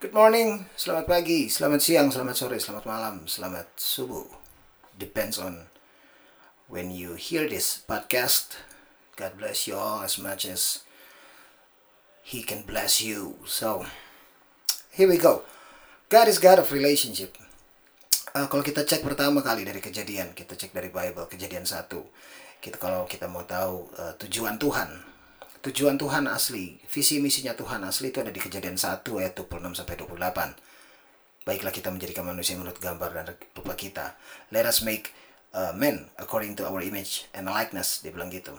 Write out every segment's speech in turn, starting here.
Good morning, selamat pagi, selamat siang, selamat sore, selamat malam, selamat subuh. Depends on when you hear this podcast. God bless you all as much as He can bless you. So, here we go. God is God of relationship. Uh, kalau kita cek pertama kali dari kejadian, kita cek dari Bible, kejadian satu. Kita kalau kita mau tahu uh, tujuan Tuhan, tujuan Tuhan asli, visi misinya Tuhan asli itu ada di kejadian 1 ayat 26 sampai 28. Baiklah kita menjadikan manusia menurut gambar dan rupa kita. Let us make uh, men according to our image and likeness, dia bilang gitu.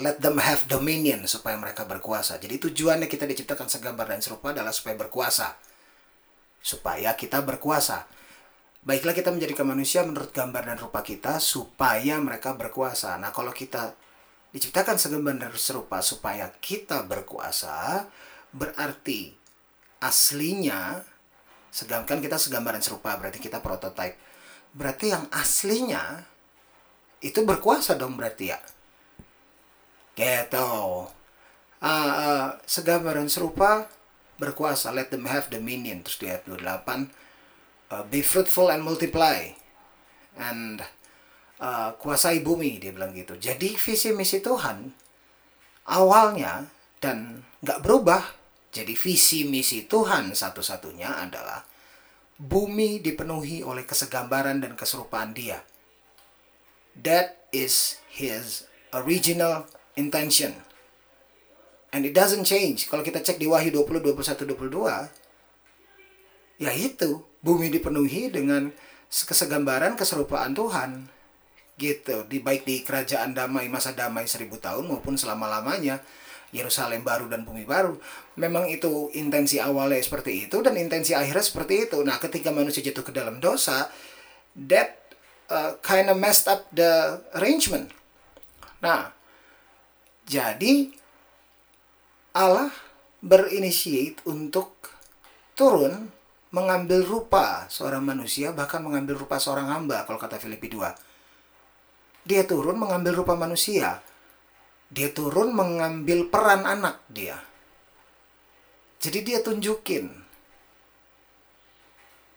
Let them have dominion supaya mereka berkuasa. Jadi tujuannya kita diciptakan segambar dan serupa adalah supaya berkuasa. Supaya kita berkuasa. Baiklah kita menjadikan manusia menurut gambar dan rupa kita supaya mereka berkuasa. Nah kalau kita diciptakan segambar serupa supaya kita berkuasa, berarti aslinya segamkan kita segambar dan serupa berarti kita prototype. Berarti yang aslinya itu berkuasa dong berarti ya. Gitu. Uh, uh, segambar dan serupa berkuasa. Let them have dominion. Terus di ayat 28. Uh, be fruitful and multiply. And uh, kuasai bumi. Dia bilang gitu. Jadi visi misi Tuhan awalnya dan nggak berubah. Jadi visi misi Tuhan satu-satunya adalah bumi dipenuhi oleh kesegambaran dan keserupaan dia. That is his original intention. And it doesn't change. Kalau kita cek di Wahyu 20, 21, 22, ya itu, bumi dipenuhi dengan kesegambaran, keserupaan Tuhan. Gitu, di baik di kerajaan damai, masa damai seribu tahun maupun selama-lamanya. Yerusalem baru dan bumi baru. Memang itu intensi awalnya seperti itu dan intensi akhirnya seperti itu. Nah, ketika manusia jatuh ke dalam dosa, that uh, kind of messed up the arrangement. Nah, jadi Allah berinisiat untuk turun mengambil rupa seorang manusia bahkan mengambil rupa seorang hamba kalau kata Filipi 2. Dia turun mengambil rupa manusia. Dia turun mengambil peran anak dia. Jadi dia tunjukin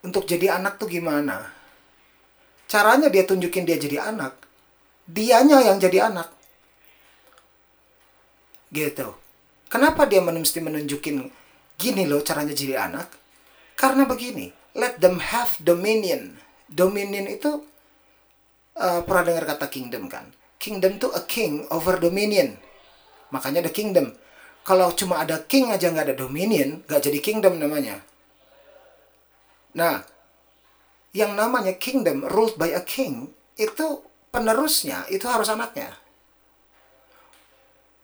untuk jadi anak tuh gimana. Caranya dia tunjukin dia jadi anak. Dianya yang jadi anak. Gitu. Kenapa dia mesti menunjukin gini loh caranya jadi anak? Karena begini, let them have dominion. Dominion itu uh, pernah dengar kata kingdom kan? Kingdom itu a king over dominion. Makanya ada kingdom. Kalau cuma ada king aja nggak ada dominion, nggak jadi kingdom namanya. Nah, yang namanya kingdom ruled by a king itu penerusnya itu harus anaknya.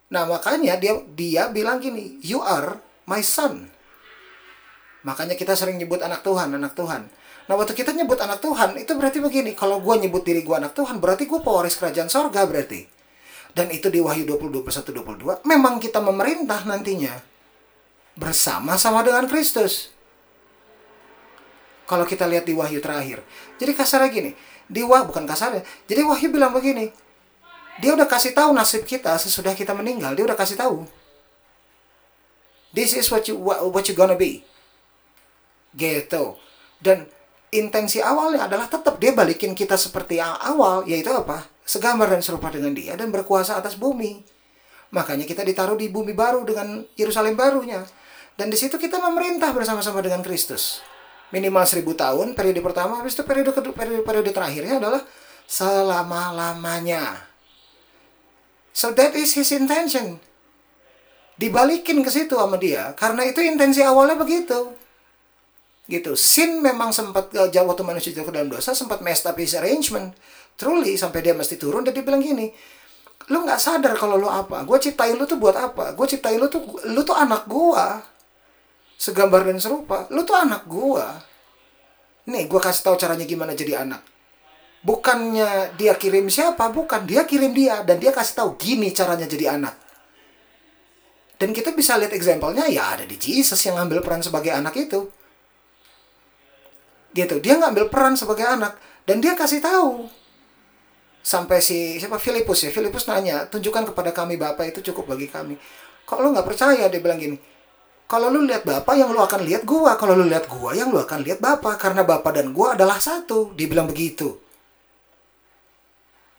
Nah, makanya dia dia bilang gini, "You are my son." Makanya kita sering nyebut anak Tuhan, anak Tuhan. Nah, waktu kita nyebut anak Tuhan, itu berarti begini, kalau gue nyebut diri gue anak Tuhan, berarti gue pewaris kerajaan sorga berarti. Dan itu di Wahyu 20, 21, 22, memang kita memerintah nantinya. Bersama-sama dengan Kristus. Kalau kita lihat di Wahyu terakhir. Jadi kasarnya gini, di Wahyu, bukan kasarnya, jadi Wahyu bilang begini, dia udah kasih tahu nasib kita sesudah kita meninggal. Dia udah kasih tahu. This is what you what, what you gonna be. Gitu. Dan intensi awalnya adalah tetap dia balikin kita seperti yang awal, yaitu apa? Segambar dan serupa dengan dia dan berkuasa atas bumi. Makanya kita ditaruh di bumi baru dengan Yerusalem barunya. Dan di situ kita memerintah bersama-sama dengan Kristus. Minimal seribu tahun, periode pertama, habis itu periode kedua, periode, periode terakhirnya adalah selama-lamanya. So that is his intention. Dibalikin ke situ sama dia, karena itu intensi awalnya begitu gitu. Sin memang sempat jauh waktu manusia jatuh ke dalam dosa sempat messed up his arrangement. Truly sampai dia mesti turun dan dia bilang gini, lu nggak sadar kalau lu apa? Gue ciptain lu tuh buat apa? Gue ciptain lu tuh lu tuh anak gua. Segambar dan serupa, lu tuh anak gua. Nih, gue kasih tahu caranya gimana jadi anak. Bukannya dia kirim siapa, bukan dia kirim dia dan dia kasih tahu gini caranya jadi anak. Dan kita bisa lihat example-nya ya ada di Jesus yang ngambil peran sebagai anak itu gitu dia ngambil peran sebagai anak dan dia kasih tahu sampai si siapa Filipus ya Filipus nanya tunjukkan kepada kami Bapak itu cukup bagi kami kok lo nggak percaya dia bilang gini Kalau lu lihat Bapak, yang lu akan lihat gua. Kalau lu lihat gua, yang lu akan lihat Bapak. Karena Bapak dan gua adalah satu. Dia bilang begitu.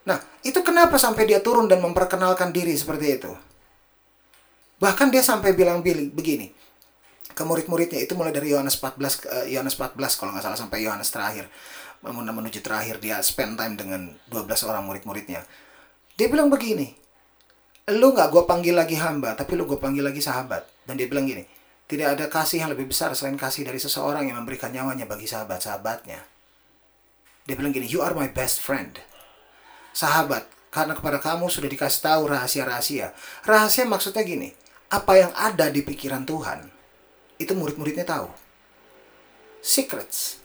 Nah, itu kenapa sampai dia turun dan memperkenalkan diri seperti itu? Bahkan dia sampai bilang begini ke murid-muridnya itu mulai dari Yohanes 14 uh, Yohanes 14 kalau nggak salah sampai Yohanes terakhir menuju terakhir dia spend time dengan 12 orang murid-muridnya. Dia bilang begini, lu nggak gue panggil lagi hamba, tapi lu gue panggil lagi sahabat. Dan dia bilang gini, tidak ada kasih yang lebih besar selain kasih dari seseorang yang memberikan nyawanya bagi sahabat-sahabatnya. Dia bilang gini, you are my best friend. Sahabat, karena kepada kamu sudah dikasih tahu rahasia-rahasia. Rahasia maksudnya gini, apa yang ada di pikiran Tuhan, itu murid-muridnya tahu. Secrets.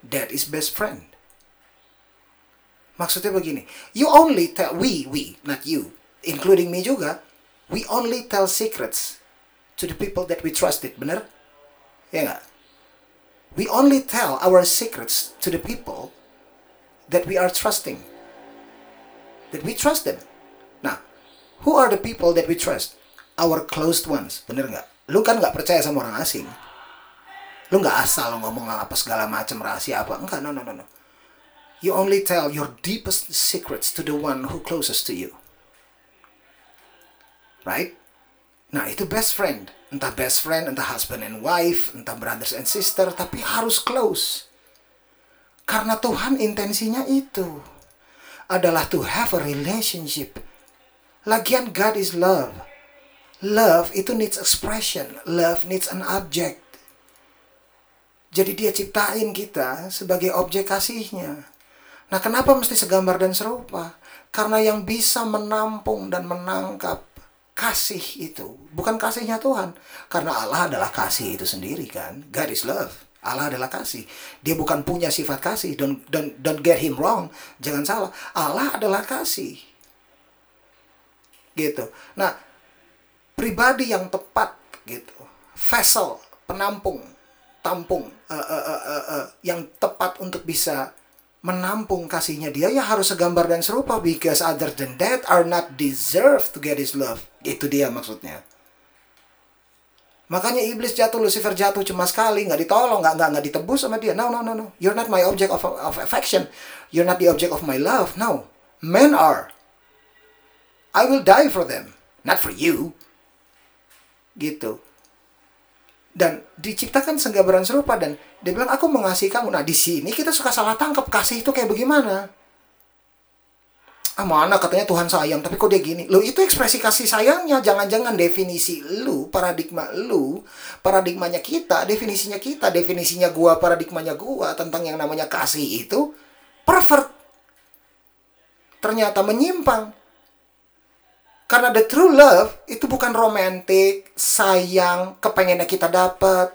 That is best friend. Maksudnya begini, you only tell, we, we, not you, including me juga, we only tell secrets to the people that we trusted, bener? Ya nggak? We only tell our secrets to the people that we are trusting. That we trust them. Nah, who are the people that we trust? our closed ones bener nggak lu kan nggak percaya sama orang asing. Lu nggak asal ngomong apa segala macam rahasia apa. Enggak no no no no. You only tell your deepest secrets to the one who closest to you. Right? Nah itu best friend. Entah best friend entah husband and wife entah brothers and sister tapi harus close. Karena Tuhan intensinya itu adalah to have a relationship. Lagian God is love Love itu needs expression. Love needs an object. Jadi dia ciptain kita sebagai objek kasihnya. Nah kenapa mesti segambar dan serupa? Karena yang bisa menampung dan menangkap kasih itu bukan kasihnya Tuhan. Karena Allah adalah kasih itu sendiri kan. God is love. Allah adalah kasih. Dia bukan punya sifat kasih. Don't, don't, don't get him wrong. Jangan salah. Allah adalah kasih. Gitu. Nah, pribadi yang tepat gitu. Vessel penampung tampung uh, uh, uh, uh, uh, yang tepat untuk bisa menampung kasihnya. Dia ya harus segambar dan serupa because other than that are not deserve to get his love. Itu dia maksudnya. Makanya iblis jatuh Lucifer jatuh cuma sekali nggak ditolong nggak nggak nggak ditebus sama dia. No no no no. You're not my object of, of affection. You're not the object of my love. No. Men are. I will die for them. Not for you gitu. Dan diciptakan senggambaran serupa dan dia bilang aku mengasihi kamu. Nah di sini kita suka salah tangkap kasih itu kayak bagaimana? Ah mana katanya Tuhan sayang tapi kok dia gini? Lo itu ekspresi kasih sayangnya. Jangan-jangan definisi lu paradigma lu paradigmanya kita definisinya kita definisinya gua paradigmanya gua tentang yang namanya kasih itu pervert. Ternyata menyimpang karena the true love itu bukan romantik, sayang, kepengennya kita dapat,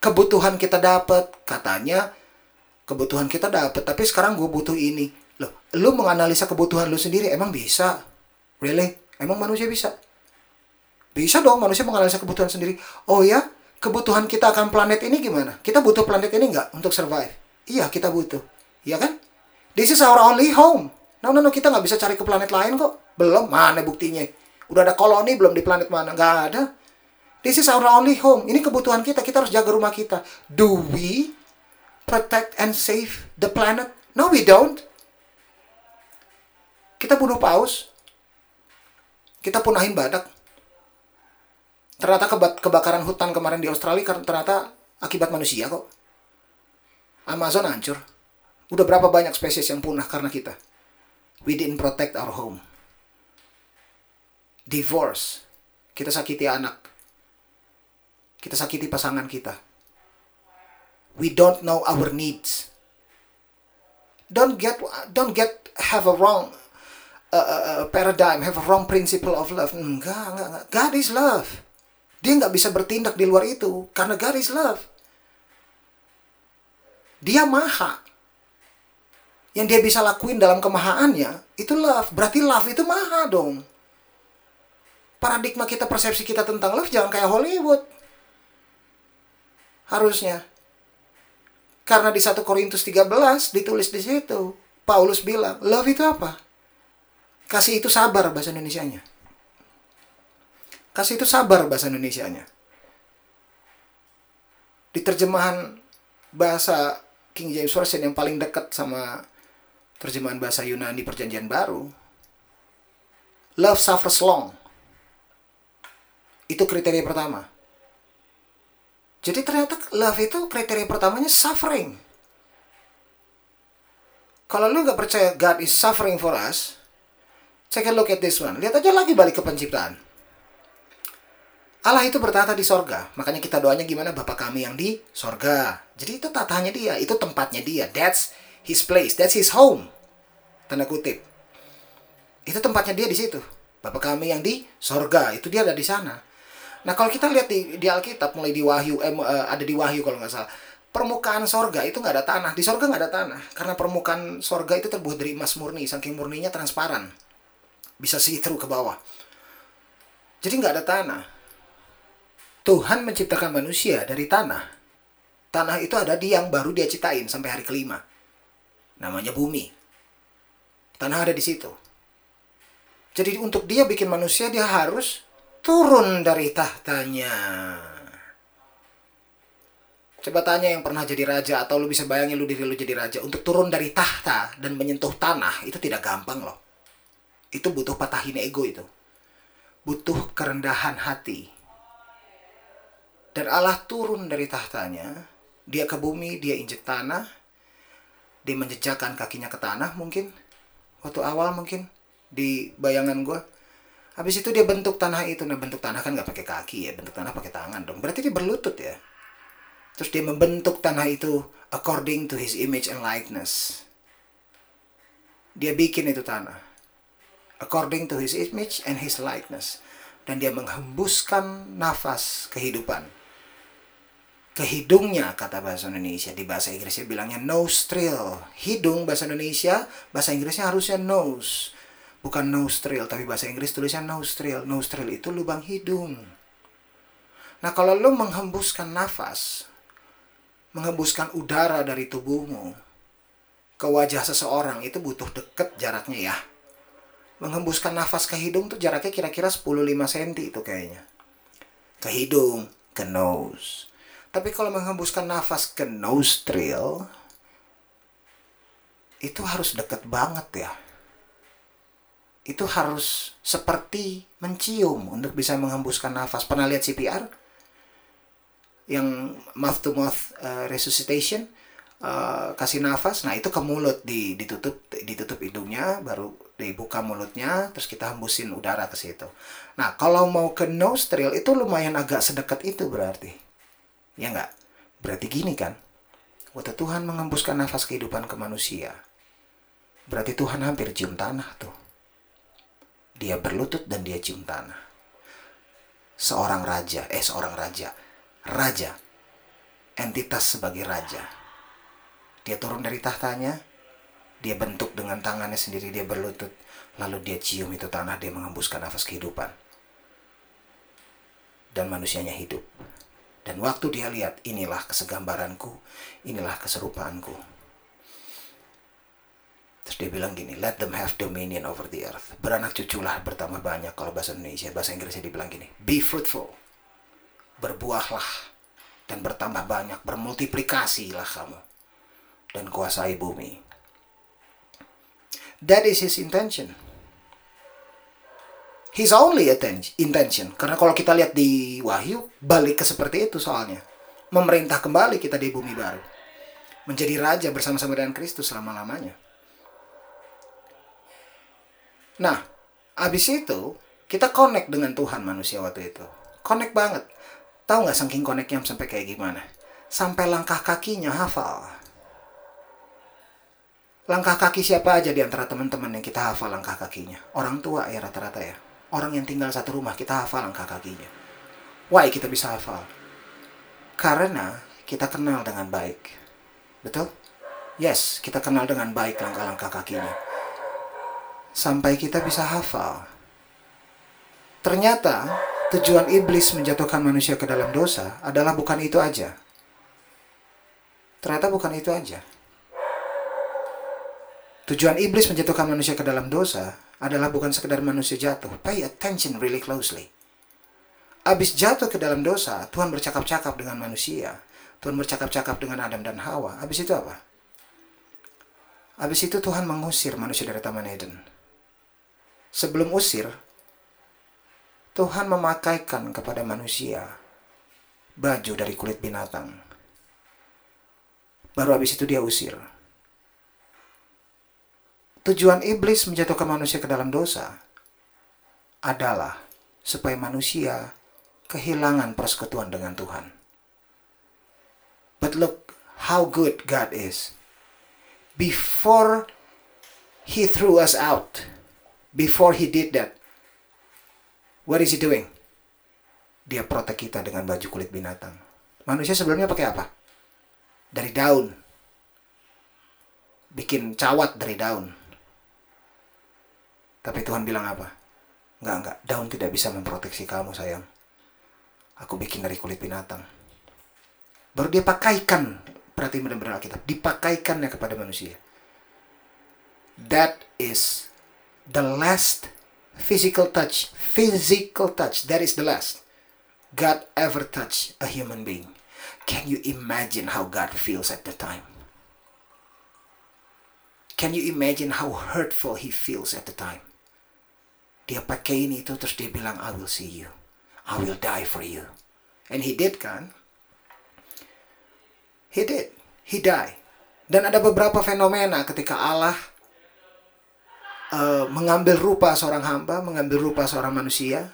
kebutuhan kita dapat. Katanya kebutuhan kita dapat, tapi sekarang gue butuh ini. Loh, lu menganalisa kebutuhan lu sendiri emang bisa? Really? Emang manusia bisa? Bisa dong manusia menganalisa kebutuhan sendiri. Oh ya, kebutuhan kita akan planet ini gimana? Kita butuh planet ini nggak untuk survive? Iya, kita butuh. Iya kan? This is our only home. No, no, no, kita nggak bisa cari ke planet lain kok. Belum, mana buktinya? Udah ada koloni belum di planet mana? Nggak ada. This is our only home. Ini kebutuhan kita. Kita harus jaga rumah kita. Do we protect and save the planet? No, we don't. Kita bunuh paus. Kita punahin badak. Ternyata kebakaran hutan kemarin di Australia karena ternyata akibat manusia kok. Amazon hancur. Udah berapa banyak spesies yang punah karena kita. We didn't protect our home divorce, kita sakiti anak, kita sakiti pasangan kita. We don't know our needs. Don't get don't get have a wrong uh, paradigm, have a wrong principle of love. Enggak, enggak, enggak. God is love. Dia nggak bisa bertindak di luar itu karena God is love. Dia maha. Yang dia bisa lakuin dalam kemahaannya itu love. Berarti love itu maha dong paradigma kita, persepsi kita tentang love jangan kayak Hollywood. Harusnya. Karena di 1 Korintus 13 ditulis di situ. Paulus bilang, love itu apa? Kasih itu sabar bahasa Indonesianya. Kasih itu sabar bahasa Indonesianya. Di terjemahan bahasa King James Version yang paling dekat sama terjemahan bahasa Yunani Perjanjian Baru, love suffers long. Itu kriteria pertama. Jadi ternyata love itu kriteria pertamanya suffering. Kalau lu nggak percaya God is suffering for us, take a look at this one. Lihat aja lagi balik ke penciptaan. Allah itu bertata di sorga. Makanya kita doanya gimana? Bapak kami yang di sorga. Jadi itu tatanya dia. Itu tempatnya dia. That's his place. That's his home. Tanda kutip. Itu tempatnya dia di situ. Bapak kami yang di sorga. Itu dia ada di sana. Nah kalau kita lihat di, di Alkitab mulai di Wahyu eh, eh ada di Wahyu kalau nggak salah. Permukaan sorga itu nggak ada tanah. Di sorga nggak ada tanah karena permukaan sorga itu terbuat dari emas murni. Saking murninya transparan. Bisa see through ke bawah. Jadi nggak ada tanah. Tuhan menciptakan manusia dari tanah. Tanah itu ada di yang baru dia ciptain sampai hari kelima. Namanya bumi. Tanah ada di situ. Jadi untuk dia bikin manusia dia harus turun dari tahtanya Coba tanya yang pernah jadi raja atau lu bisa bayangin lu diri lu jadi raja untuk turun dari tahta dan menyentuh tanah itu tidak gampang loh. Itu butuh patahin ego itu. Butuh kerendahan hati. Dan Allah turun dari tahtanya, dia ke bumi, dia injek tanah, dia menjejakkan kakinya ke tanah mungkin waktu awal mungkin di bayangan gue. Habis itu dia bentuk tanah itu, nah bentuk tanah kan nggak pakai kaki ya, bentuk tanah pakai tangan dong. Berarti dia berlutut ya Terus dia membentuk tanah itu according to his image and likeness. Dia bikin itu tanah. According to his image and his likeness. Dan dia menghembuskan nafas kehidupan. Ke hidungnya, kata bahasa Indonesia. Di bahasa Inggrisnya bilangnya nostril. Hidung bahasa Indonesia, bahasa Inggrisnya harusnya nose. Bukan nostril, tapi bahasa Inggris tulisnya nostril. Nostril itu lubang hidung. Nah kalau lo menghembuskan nafas, menghembuskan udara dari tubuhmu ke wajah seseorang itu butuh deket jaraknya ya. Menghembuskan nafas ke hidung tuh jaraknya kira-kira 10-5 cm itu kayaknya. Ke hidung, ke nose. Tapi kalau menghembuskan nafas ke nostril, itu harus deket banget ya. Itu harus seperti mencium untuk bisa menghembuskan nafas. Pernah lihat CPR? yang mouth to mouth uh, resuscitation uh, kasih nafas. Nah itu ke mulut di ditutup ditutup hidungnya baru dibuka mulutnya terus kita hembusin udara ke situ. Nah kalau mau ke nostril itu lumayan agak sedekat itu berarti. Ya nggak? Berarti gini kan? Waktu Tuhan mengembuskan nafas kehidupan ke manusia berarti Tuhan hampir cium tanah tuh dia berlutut dan dia cium tanah seorang raja eh seorang raja raja, entitas sebagai raja. Dia turun dari tahtanya, dia bentuk dengan tangannya sendiri, dia berlutut, lalu dia cium itu tanah, dia mengembuskan nafas kehidupan. Dan manusianya hidup. Dan waktu dia lihat, inilah kesegambaranku, inilah keserupaanku. Terus dia bilang gini, let them have dominion over the earth. Beranak cuculah bertambah banyak kalau bahasa Indonesia. Bahasa Inggrisnya dibilang gini, be fruitful berbuahlah dan bertambah banyak, bermultiplikasilah kamu dan kuasai bumi. That is his intention. His only intention. Karena kalau kita lihat di Wahyu, balik ke seperti itu soalnya. Memerintah kembali kita di bumi baru. Menjadi raja bersama-sama dengan Kristus selama-lamanya. Nah, abis itu, kita connect dengan Tuhan manusia waktu itu. Connect banget. Tahu nggak saking koneknya sampai kayak gimana? Sampai langkah kakinya hafal. Langkah kaki siapa aja di antara teman-teman yang kita hafal langkah kakinya? Orang tua ya rata-rata ya. Orang yang tinggal satu rumah kita hafal langkah kakinya. Why kita bisa hafal? Karena kita kenal dengan baik. Betul? Yes, kita kenal dengan baik langkah-langkah kakinya. Sampai kita bisa hafal. Ternyata tujuan iblis menjatuhkan manusia ke dalam dosa adalah bukan itu aja. Ternyata bukan itu aja. Tujuan iblis menjatuhkan manusia ke dalam dosa adalah bukan sekedar manusia jatuh. Pay attention really closely. Abis jatuh ke dalam dosa, Tuhan bercakap-cakap dengan manusia. Tuhan bercakap-cakap dengan Adam dan Hawa. Habis itu apa? Habis itu Tuhan mengusir manusia dari Taman Eden. Sebelum usir, Tuhan memakaikan kepada manusia baju dari kulit binatang. Baru habis itu dia usir. Tujuan iblis menjatuhkan manusia ke dalam dosa adalah supaya manusia kehilangan persekutuan dengan Tuhan. But look how good God is. Before he threw us out, before he did that, what is he doing? Dia protek kita dengan baju kulit binatang. Manusia sebelumnya pakai apa? Dari daun. Bikin cawat dari daun. Tapi Tuhan bilang apa? Enggak, enggak. Daun tidak bisa memproteksi kamu, sayang. Aku bikin dari kulit binatang. Baru dia pakaikan. Berarti benar-benar Alkitab. Dipakaikannya kepada manusia. That is the last physical touch. Physical touch. That is the last. God ever touch a human being. Can you imagine how God feels at the time? Can you imagine how hurtful he feels at the time? Dia pakai ini itu terus dia bilang, I will see you. I will die for you. And he did kan? He did. He died. Dan ada beberapa fenomena ketika Allah uh, mengambil rupa seorang hamba, mengambil rupa seorang manusia,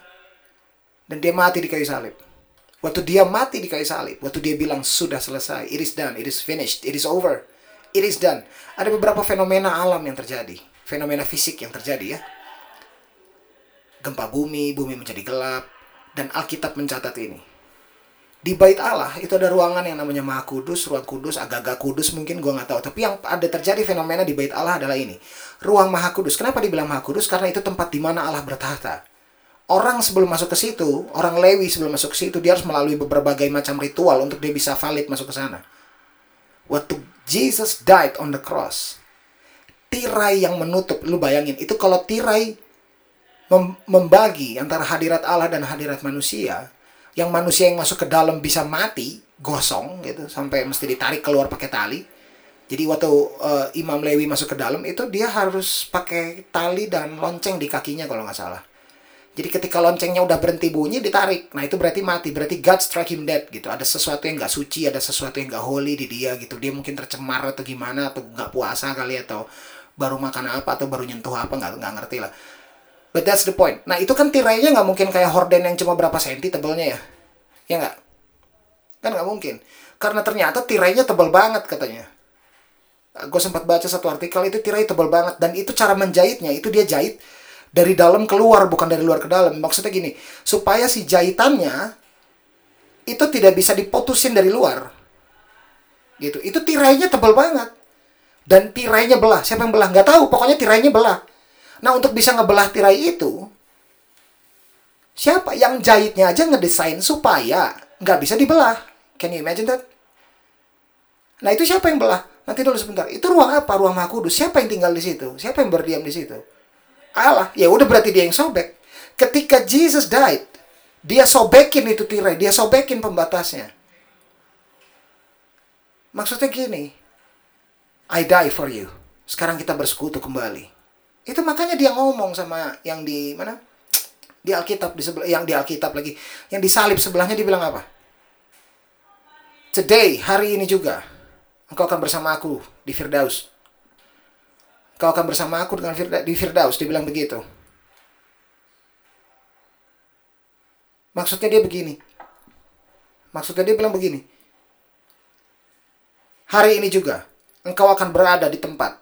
dan dia mati di kayu salib. Waktu dia mati di kayu salib, waktu dia bilang sudah selesai, it is done, it is finished, it is over, it is done. Ada beberapa fenomena alam yang terjadi, fenomena fisik yang terjadi ya. Gempa bumi, bumi menjadi gelap, dan Alkitab mencatat ini. Di bait Allah itu ada ruangan yang namanya Maha Kudus, ruang kudus, agak-agak kudus mungkin gue nggak tahu. Tapi yang ada terjadi fenomena di bait Allah adalah ini. Ruang Maha Kudus. Kenapa dibilang Maha Kudus? Karena itu tempat di mana Allah bertahta orang sebelum masuk ke situ, orang Lewi sebelum masuk ke situ, dia harus melalui berbagai macam ritual untuk dia bisa valid masuk ke sana. Waktu Jesus died on the cross, tirai yang menutup, lu bayangin, itu kalau tirai mem membagi antara hadirat Allah dan hadirat manusia, yang manusia yang masuk ke dalam bisa mati, gosong gitu, sampai mesti ditarik keluar pakai tali. Jadi waktu uh, Imam Lewi masuk ke dalam itu dia harus pakai tali dan lonceng di kakinya kalau nggak salah jadi ketika loncengnya udah berhenti bunyi, ditarik. Nah itu berarti mati. Berarti God strike him dead gitu. Ada sesuatu yang gak suci, ada sesuatu yang gak holy di dia gitu. Dia mungkin tercemar atau gimana, atau gak puasa kali, atau baru makan apa, atau baru nyentuh apa, gak, gak ngerti lah. But that's the point. Nah itu kan tirainya gak mungkin kayak horden yang cuma berapa senti tebelnya ya. Ya nggak? Kan gak mungkin. Karena ternyata tirainya tebal banget katanya. Gue sempat baca satu artikel itu tirai tebal banget. Dan itu cara menjahitnya, itu dia jahit dari dalam keluar bukan dari luar ke dalam. Maksudnya gini, supaya si jahitannya itu tidak bisa diputusin dari luar. Gitu. Itu tirainya tebal banget. Dan tirainya belah. Siapa yang belah? Nggak tahu. Pokoknya tirainya belah. Nah, untuk bisa ngebelah tirai itu, siapa yang jahitnya aja ngedesain supaya nggak bisa dibelah. Can you imagine that? Nah, itu siapa yang belah? Nanti dulu sebentar. Itu ruang apa? Ruang Maha Kudus. Siapa yang tinggal di situ? Siapa yang berdiam di situ? Allah. Ya udah berarti dia yang sobek. Ketika Jesus died, dia sobekin itu tirai, dia sobekin pembatasnya. Maksudnya gini, I die for you. Sekarang kita bersekutu kembali. Itu makanya dia ngomong sama yang di mana? Di Alkitab di sebelah yang di Alkitab lagi, yang di salib sebelahnya dibilang apa? Today, hari ini juga, engkau akan bersama aku di Firdaus. Kau akan bersama aku dengan Firda, di Firdaus. Dia bilang begitu. Maksudnya dia begini. Maksudnya dia bilang begini. Hari ini juga, engkau akan berada di tempat.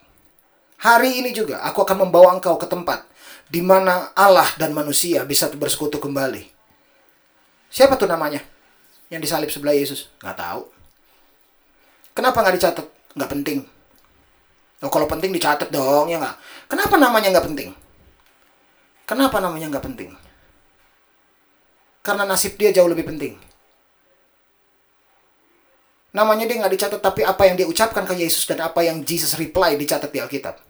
Hari ini juga, aku akan membawa engkau ke tempat di mana Allah dan manusia bisa bersekutu kembali. Siapa tuh namanya? Yang disalib sebelah Yesus? Gak tahu. Kenapa nggak dicatat? Nggak penting. Oh, kalau penting dicatat dong, ya nggak? Kenapa namanya nggak penting? Kenapa namanya nggak penting? Karena nasib dia jauh lebih penting. Namanya dia nggak dicatat, tapi apa yang dia ucapkan ke Yesus dan apa yang Jesus reply dicatat di Alkitab.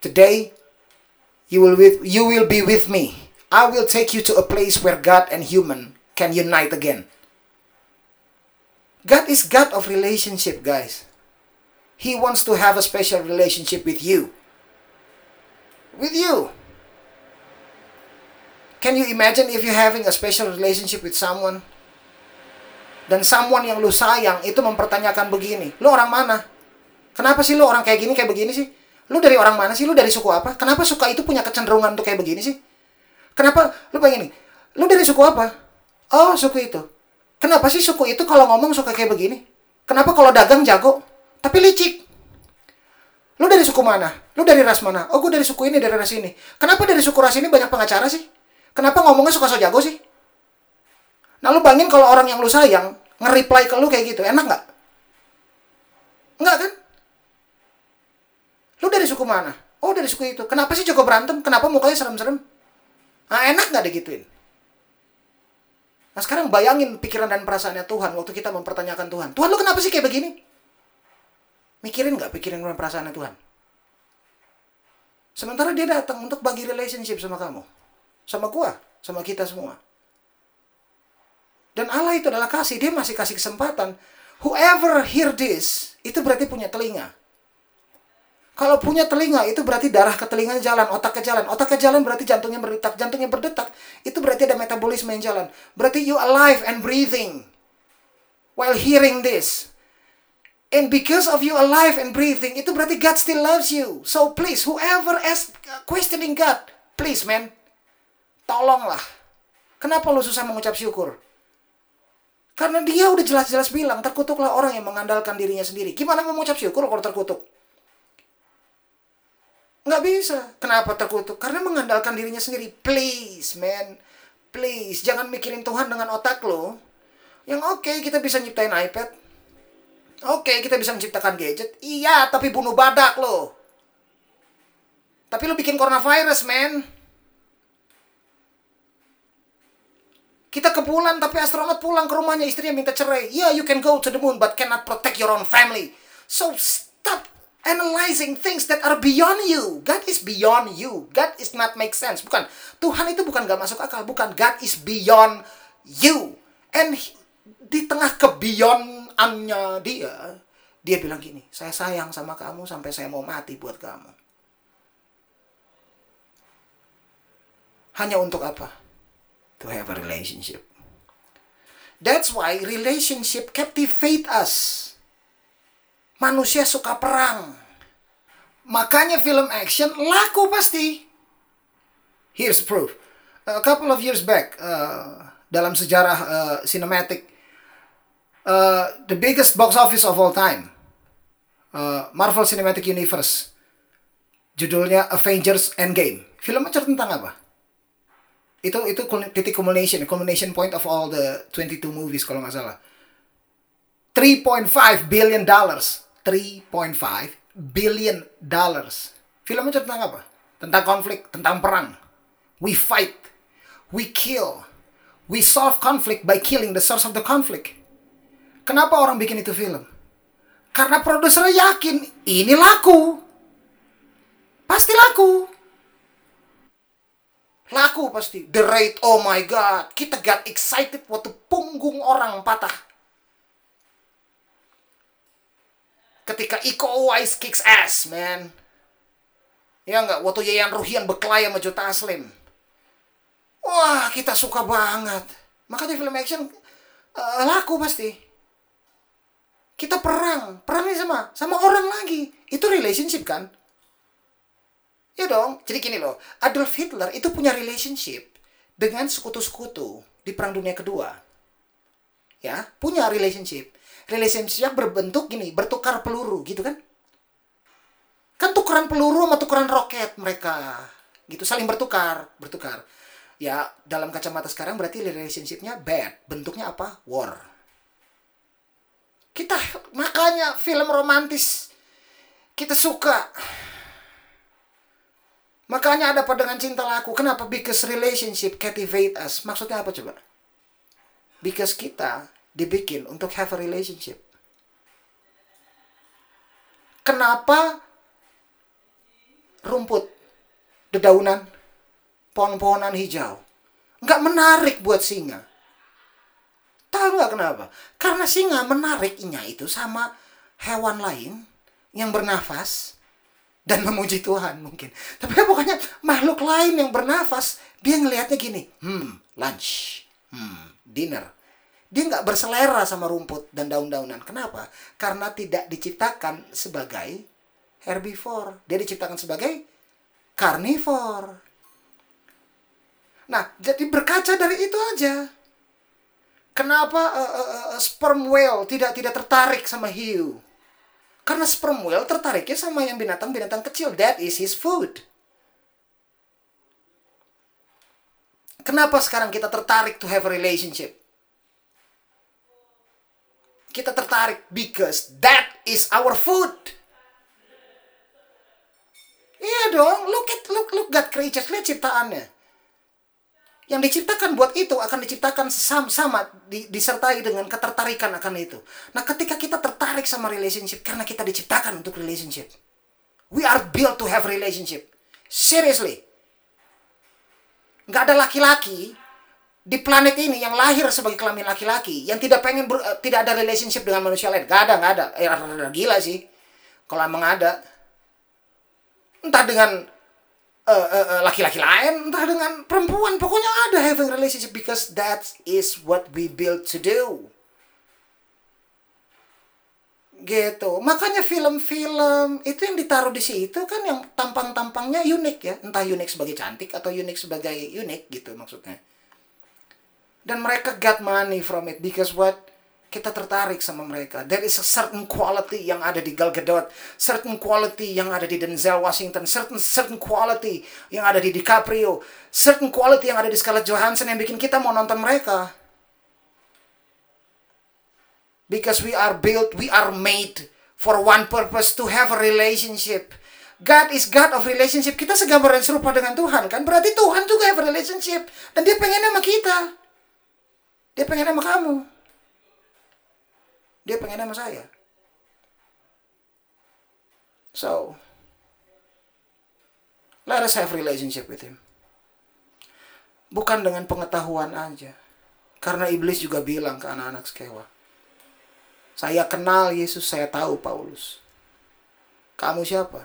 Today, you will with you will be with me. I will take you to a place where God and human can unite again. God is God of relationship, guys. He wants to have a special relationship with you. With you. Can you imagine if you're having a special relationship with someone? Dan someone yang lu sayang itu mempertanyakan begini, lu orang mana? Kenapa sih lu orang kayak gini, kayak begini sih? Lu dari orang mana sih? Lu dari suku apa? Kenapa suka itu punya kecenderungan untuk kayak begini sih? Kenapa? Lu pengen nih, lu dari suku apa? Oh, suku itu. Kenapa sih suku itu kalau ngomong suka kayak begini? Kenapa kalau dagang jago, tapi licik? Lu dari suku mana? Lu dari ras mana? Oh, gue dari suku ini, dari ras ini. Kenapa dari suku ras ini banyak pengacara sih? Kenapa ngomongnya suka so jago sih? Nah, lu bangin kalau orang yang lu sayang, nge-reply ke lu kayak gitu, enak nggak? Enggak kan? Suku mana? Oh, dari suku itu. Kenapa sih Joko berantem? Kenapa mukanya serem-serem? Nah, enak nggak digituin? Nah, sekarang bayangin pikiran dan perasaannya Tuhan waktu kita mempertanyakan Tuhan. Tuhan, lu kenapa sih kayak begini? Mikirin nggak pikiran dan perasaannya Tuhan? Sementara dia datang untuk bagi relationship sama kamu. Sama gua, sama kita semua. Dan Allah itu adalah kasih. Dia masih kasih kesempatan. Whoever hear this, itu berarti punya telinga. Kalau punya telinga itu berarti darah ke telinga jalan, otak ke jalan. Otak ke jalan berarti jantungnya berdetak. Jantungnya berdetak itu berarti ada metabolisme yang jalan. Berarti you alive and breathing while hearing this. And because of you alive and breathing, itu berarti God still loves you. So please, whoever is questioning God, please man, tolonglah. Kenapa lu susah mengucap syukur? Karena dia udah jelas-jelas bilang, terkutuklah orang yang mengandalkan dirinya sendiri. Gimana mau mengucap syukur kalau terkutuk? Nggak bisa. Kenapa terkutuk? Karena mengandalkan dirinya sendiri. Please, man. Please, jangan mikirin Tuhan dengan otak lo. Yang oke, okay, kita bisa nyiptain iPad. Oke, okay, kita bisa menciptakan gadget. Iya, tapi bunuh badak lo. Tapi lo bikin coronavirus, man. Kita ke bulan, tapi astronot pulang ke rumahnya, istrinya minta cerai. Yeah, you can go to the moon, but cannot protect your own family. So, analyzing things that are beyond you. God is beyond you. God is not make sense. Bukan. Tuhan itu bukan gak masuk akal. Bukan. God is beyond you. And he, di tengah kebeyondannya dia, dia bilang gini, saya sayang sama kamu sampai saya mau mati buat kamu. Hanya untuk apa? To have a relationship. That's why relationship captivate us manusia suka perang. Makanya film action laku pasti. Here's proof. A couple of years back, uh, dalam sejarah uh, cinematic, uh, the biggest box office of all time, uh, Marvel Cinematic Universe, judulnya Avengers Endgame. Filmnya tentang apa? Itu itu titik culmination, culmination point of all the 22 movies kalau nggak salah. 3.5 billion dollars 3.5 billion dollars. Filmnya tentang apa? Tentang konflik, tentang perang. We fight, we kill, we solve conflict by killing the source of the conflict. Kenapa orang bikin itu film? Karena produser yakin ini laku. Pasti laku. Laku pasti. The rate, oh my god. Kita got excited waktu punggung orang patah. Ketika Iko Uwais kicks ass, man. Ya nggak? Waktu Yayan Ruhian berkelahi sama Jota Aslim. Wah, kita suka banget. Makanya film action uh, laku pasti. Kita perang. Perangnya sama sama orang lagi. Itu relationship kan? Ya dong. Jadi gini loh. Adolf Hitler itu punya relationship dengan sekutu-sekutu di Perang Dunia Kedua. Ya, punya relationship relationship berbentuk gini, bertukar peluru gitu kan? Kan tukeran peluru sama tukeran roket mereka. Gitu saling bertukar, bertukar. Ya, dalam kacamata sekarang berarti relationshipnya bad. Bentuknya apa? War. Kita makanya film romantis kita suka. Makanya ada pada dengan cinta laku. Kenapa? Because relationship captivate us. Maksudnya apa coba? Because kita dibikin untuk have a relationship. Kenapa rumput, dedaunan, pohon-pohonan hijau nggak menarik buat singa? Tahu nggak kenapa? Karena singa menariknya itu sama hewan lain yang bernafas dan memuji Tuhan mungkin. Tapi pokoknya makhluk lain yang bernafas, dia ngelihatnya gini, hmm, lunch, hmm, dinner. Dia nggak berselera sama rumput dan daun-daunan. Kenapa? Karena tidak diciptakan sebagai herbivore. Dia diciptakan sebagai carnivore. Nah, jadi berkaca dari itu aja. Kenapa uh, uh, uh, sperm whale tidak tidak tertarik sama hiu? Karena sperm whale tertariknya sama yang binatang-binatang kecil. That is his food. Kenapa sekarang kita tertarik to have a relationship? Kita tertarik because that is our food. Iya dong, look at look look God creatures, lihat ciptaannya. Yang diciptakan buat itu akan diciptakan sama, sama di, disertai dengan ketertarikan akan itu. Nah, ketika kita tertarik sama relationship karena kita diciptakan untuk relationship. We are built to have relationship. Seriously. Nggak ada laki-laki di planet ini yang lahir sebagai kelamin laki-laki yang tidak pengen ber, uh, tidak ada relationship dengan manusia lain. Gak ada, gak ada. Eh, gila sih. Kalau emang ada. Entah dengan laki-laki uh, uh, lain, entah dengan perempuan. Pokoknya ada having relationship because that is what we built to do. Gitu. Makanya film-film itu yang ditaruh di situ kan yang tampang-tampangnya unik ya. Entah unik sebagai cantik atau unik sebagai unik gitu maksudnya. Dan mereka got money from it because what? kita tertarik sama mereka. There is a certain quality yang ada di Gal Gadot, certain quality yang ada di Denzel Washington, certain certain quality yang ada di DiCaprio, certain quality yang ada di Scarlett Johansson yang bikin kita mau nonton mereka. Because we are built, we are made for one purpose to have a relationship. God is God of relationship. Kita segambar dan serupa dengan Tuhan kan? Berarti Tuhan juga have a relationship. Dan dia pengen sama kita. Dia pengen sama kamu. Dia pengen sama saya. So, let us have relationship with him. Bukan dengan pengetahuan aja. Karena iblis juga bilang ke anak-anak sekewa. Saya kenal Yesus, saya tahu Paulus. Kamu siapa?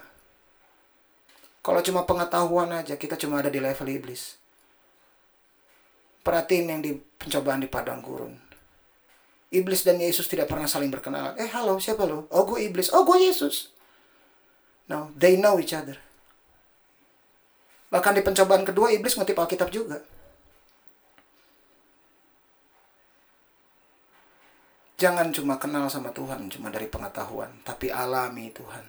Kalau cuma pengetahuan aja, kita cuma ada di level iblis. Perhatiin yang di pencobaan di padang gurun. Iblis dan Yesus tidak pernah saling berkenalan. Eh, halo, siapa lo? Oh, gue iblis. Oh, gue Yesus. No, they know each other. Bahkan di pencobaan kedua, iblis ngutip Alkitab juga. Jangan cuma kenal sama Tuhan, cuma dari pengetahuan. Tapi alami Tuhan.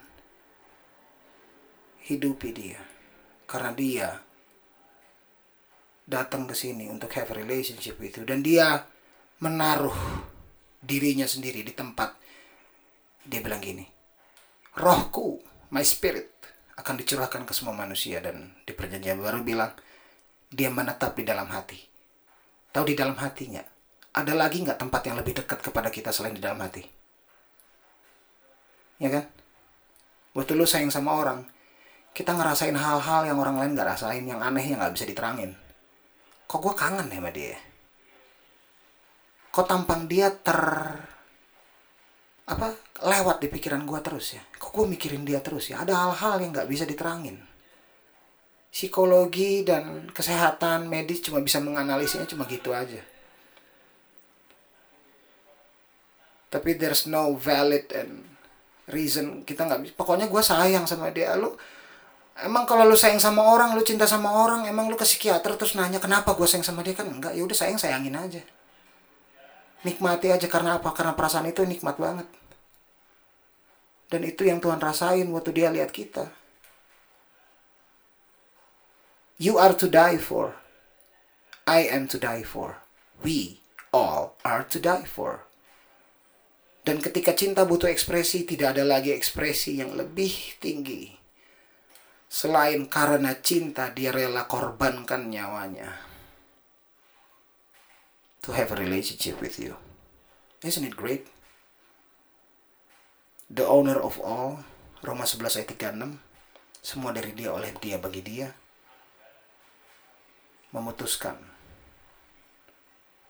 Hidupi dia. Karena dia datang ke sini untuk have relationship you. Dan dia menaruh dirinya sendiri di tempat. Dia bilang gini rohku my spirit akan dicurahkan ke semua manusia. Dan di perjanjian baru bilang dia menetap di dalam hati. Tahu di dalam hatinya ada lagi nggak tempat yang lebih dekat kepada kita selain di dalam hati? Ya kan? Waktu lu sayang sama orang kita ngerasain hal-hal yang orang lain nggak rasain yang aneh yang nggak bisa diterangin kok gue kangen sama dia? Kok tampang dia ter apa lewat di pikiran gue terus ya? Kok gue mikirin dia terus ya? Ada hal-hal yang nggak bisa diterangin. Psikologi dan kesehatan medis cuma bisa menganalisisnya cuma gitu aja. Tapi there's no valid and reason kita nggak pokoknya gue sayang sama dia. Lu emang kalau lu sayang sama orang lu cinta sama orang emang lu ke psikiater terus nanya kenapa gue sayang sama dia? Kan enggak ya udah sayang sayangin aja. Nikmati aja karena apa? Karena perasaan itu nikmat banget. Dan itu yang Tuhan rasain waktu dia lihat kita. You are to die for. I am to die for. We all are to die for. Dan ketika cinta butuh ekspresi tidak ada lagi ekspresi yang lebih tinggi selain karena cinta dia rela korbankan nyawanya to have a relationship with you. Isn't it great? The owner of all, Roma 11 ayat 36, semua dari dia oleh dia bagi dia, memutuskan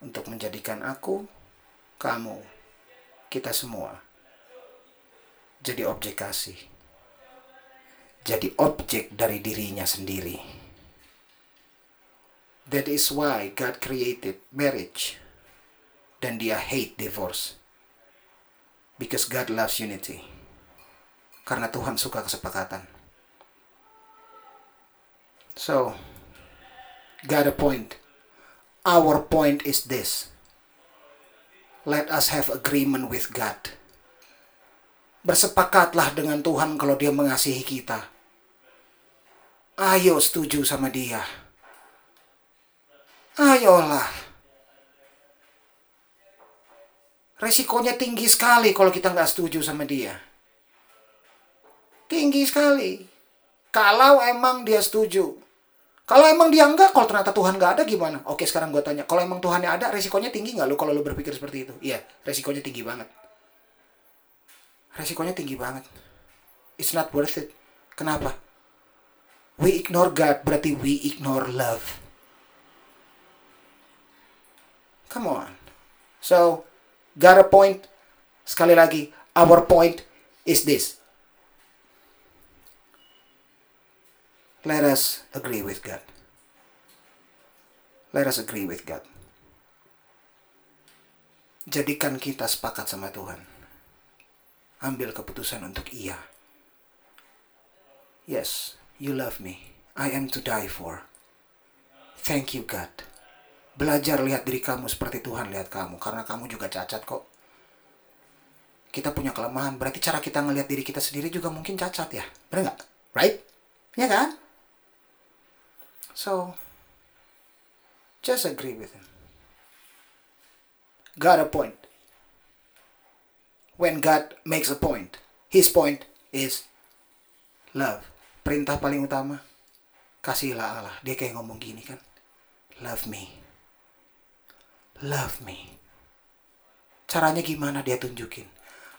untuk menjadikan aku kamu, kita semua jadi objek kasih. Jadi objek dari dirinya sendiri. That is why God created marriage. Dan dia hate divorce. Because God loves unity. Karena Tuhan suka kesepakatan. So, got a point. Our point is this. Let us have agreement with God. Bersepakatlah dengan Tuhan kalau dia mengasihi kita. Ayo setuju sama dia. Ayolah. Resikonya tinggi sekali kalau kita nggak setuju sama dia. Tinggi sekali. Kalau emang dia setuju. Kalau emang dia enggak, kalau ternyata Tuhan nggak ada gimana? Oke sekarang gue tanya, kalau emang Tuhannya ada, resikonya tinggi nggak lu kalau lu berpikir seperti itu? Iya, resikonya tinggi banget. Resikonya tinggi banget. It's not worth it. Kenapa? We ignore God, berarti we ignore love. Come on. So, got a point. Sekali lagi, our point is this. Let us agree with God. Let us agree with God. Jadikan kita sepakat sama Tuhan. Ambil keputusan untuk iya. Yes, you love me. I am to die for. Thank you God. Belajar lihat diri kamu seperti Tuhan lihat kamu. Karena kamu juga cacat kok. Kita punya kelemahan. Berarti cara kita ngelihat diri kita sendiri juga mungkin cacat ya. Bener nggak? Right? Ya kan? So, just agree with him. Got a point. When God makes a point, his point is love. Perintah paling utama, kasihlah Allah. Dia kayak ngomong gini kan. Love me. Love me. Caranya gimana dia tunjukin?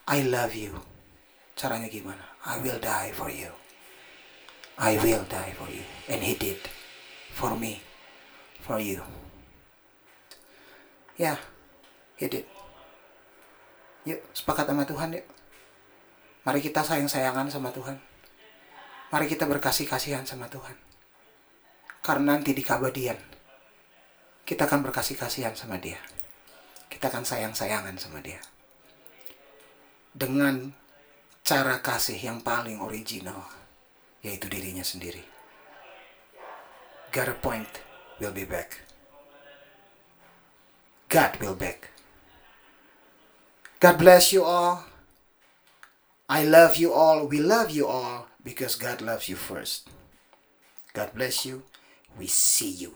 I love you. Caranya gimana? I will die for you. I will die for you. And he did for me, for you. Ya, yeah, he did. Yuk, sepakat sama Tuhan yuk. Mari kita sayang-sayangan sama Tuhan. Mari kita berkasih-kasihan sama Tuhan. Karena nanti di kabadian, kita akan berkasih-kasihan sama dia. Kita akan sayang-sayangan sama dia. Dengan cara kasih yang paling original, yaitu dirinya sendiri. Got a point. We'll be back. God will back. God bless you all. I love you all. We love you all because God loves you first. God bless you. We see you.